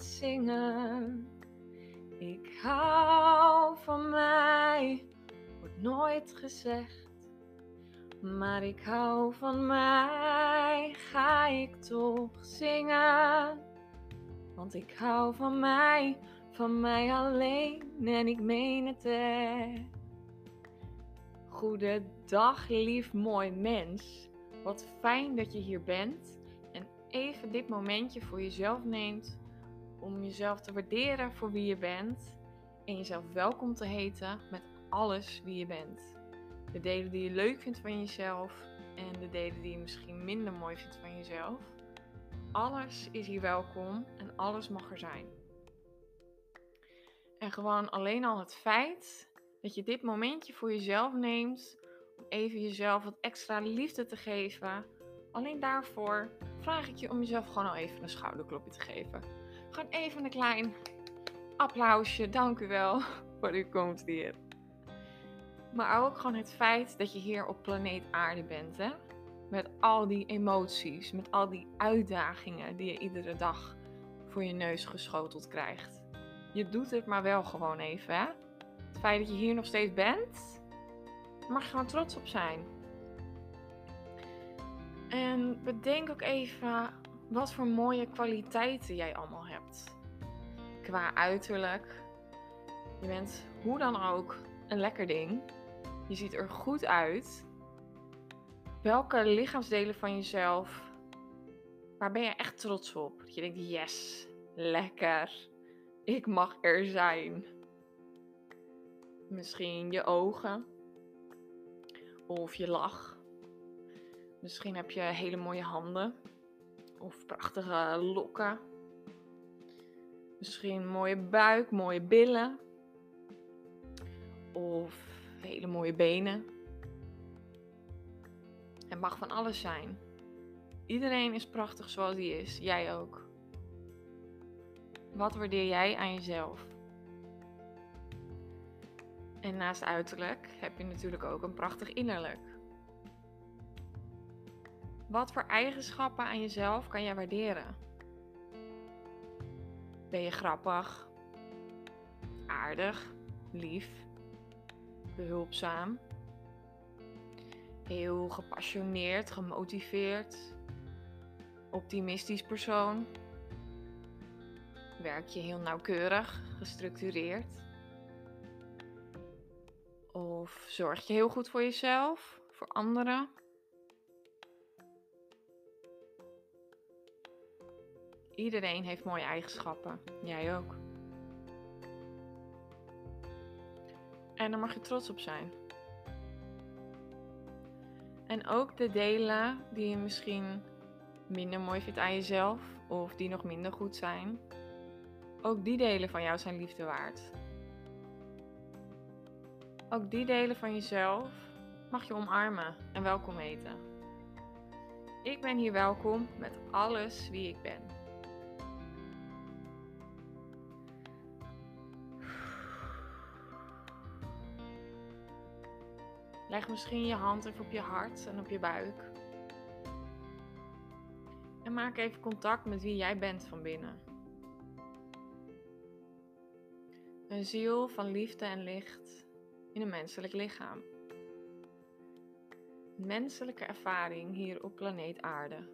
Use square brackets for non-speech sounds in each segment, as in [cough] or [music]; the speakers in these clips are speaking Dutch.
zingen. Ik hou van mij, wordt nooit gezegd. Maar ik hou van mij, ga ik toch zingen. Want ik hou van mij, van mij alleen en ik meen het echt. Goedendag, lief mooi mens. Wat fijn dat je hier bent en even dit momentje voor jezelf neemt om jezelf te waarderen voor wie je bent en jezelf welkom te heten met alles wie je bent. De delen die je leuk vindt van jezelf en de delen die je misschien minder mooi vindt van jezelf. Alles is hier welkom en alles mag er zijn. En gewoon alleen al het feit dat je dit momentje voor jezelf neemt om even jezelf wat extra liefde te geven. Alleen daarvoor vraag ik je om jezelf gewoon al even een schouderklopje te geven. Gewoon even een klein applausje. Dank u wel [laughs] voor uw komst hier. Maar ook gewoon het feit dat je hier op planeet Aarde bent. Hè? Met al die emoties, met al die uitdagingen die je iedere dag voor je neus geschoteld krijgt. Je doet het maar wel gewoon even. Hè? Het feit dat je hier nog steeds bent, mag je gewoon trots op zijn. En bedenk ook even wat voor mooie kwaliteiten jij allemaal hebt. Qua uiterlijk. Je bent hoe dan ook een lekker ding. Je ziet er goed uit. Welke lichaamsdelen van jezelf, waar ben je echt trots op? Dat je denkt, yes, lekker. Ik mag er zijn. Misschien je ogen. Of je lach. Misschien heb je hele mooie handen. Of prachtige lokken. Misschien mooie buik, mooie billen. Of hele mooie benen. Het mag van alles zijn. Iedereen is prachtig zoals hij is. Jij ook. Wat waardeer jij aan jezelf? En naast uiterlijk heb je natuurlijk ook een prachtig innerlijk. Wat voor eigenschappen aan jezelf kan jij waarderen? Ben je grappig, aardig, lief, behulpzaam, heel gepassioneerd, gemotiveerd, optimistisch persoon? Werk je heel nauwkeurig, gestructureerd? Of zorg je heel goed voor jezelf, voor anderen? Iedereen heeft mooie eigenschappen. Jij ook. En daar mag je trots op zijn. En ook de delen die je misschien minder mooi vindt aan jezelf, of die nog minder goed zijn, ook die delen van jou zijn liefde waard. Ook die delen van jezelf mag je omarmen en welkom heten. Ik ben hier welkom met alles wie ik ben. Leg misschien je hand even op je hart en op je buik. En maak even contact met wie jij bent van binnen. Een ziel van liefde en licht in een menselijk lichaam. Menselijke ervaring hier op planeet Aarde.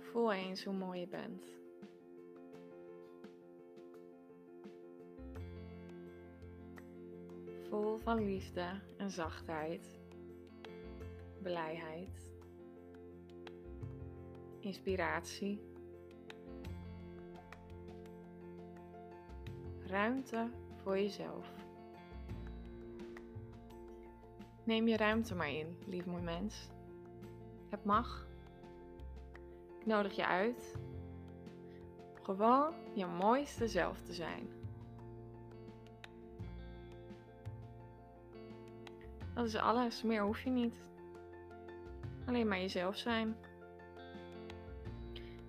Voel eens hoe mooi je bent. Vol van liefde en zachtheid, blijheid, inspiratie, ruimte voor jezelf. Neem je ruimte maar in, lief mooi mens. Het mag. Ik nodig je uit gewoon je mooiste zelf te zijn. Dat is alles, meer hoef je niet. Alleen maar jezelf zijn.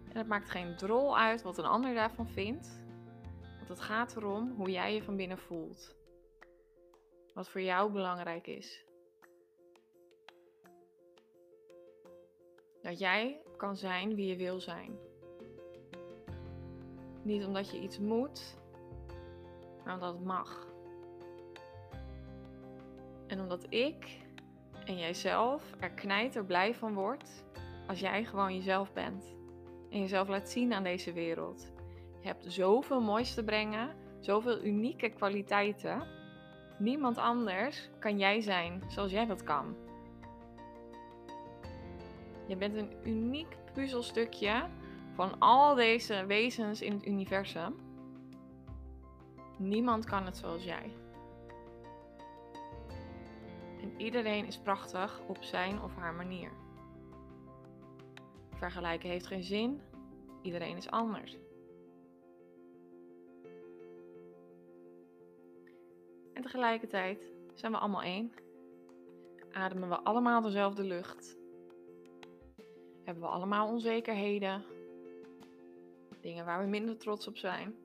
En het maakt geen drol uit wat een ander daarvan vindt. Want het gaat erom hoe jij je van binnen voelt. Wat voor jou belangrijk is. Dat jij kan zijn wie je wil zijn. Niet omdat je iets moet, maar omdat het mag. En omdat ik en jijzelf er knijter blij van wordt als jij gewoon jezelf bent. En jezelf laat zien aan deze wereld. Je hebt zoveel moois te brengen, zoveel unieke kwaliteiten. Niemand anders kan jij zijn zoals jij dat kan. Je bent een uniek puzzelstukje van al deze wezens in het universum. Niemand kan het zoals jij. En iedereen is prachtig op zijn of haar manier. Vergelijken heeft geen zin. Iedereen is anders. En tegelijkertijd zijn we allemaal één. Ademen we allemaal dezelfde lucht. Hebben we allemaal onzekerheden. Dingen waar we minder trots op zijn.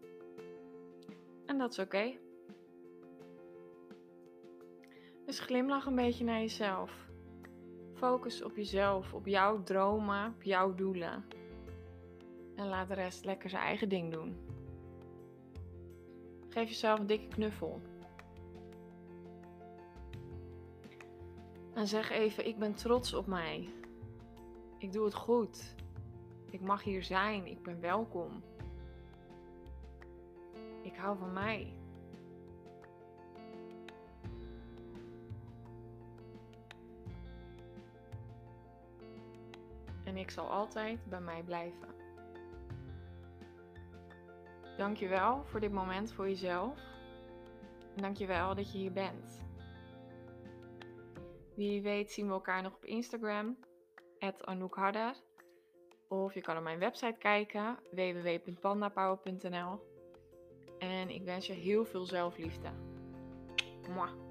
En dat is oké. Dus glimlach een beetje naar jezelf. Focus op jezelf, op jouw dromen, op jouw doelen. En laat de rest lekker zijn eigen ding doen. Geef jezelf een dikke knuffel. En zeg even: Ik ben trots op mij. Ik doe het goed. Ik mag hier zijn. Ik ben welkom. Ik hou van mij. En ik zal altijd bij mij blijven. Dankjewel voor dit moment voor jezelf. En dankjewel dat je hier bent. Wie weet zien we elkaar nog op Instagram, Anouk Harder. Of je kan op mijn website kijken, www.pandapower.nl. En ik wens je heel veel zelfliefde. Mwah.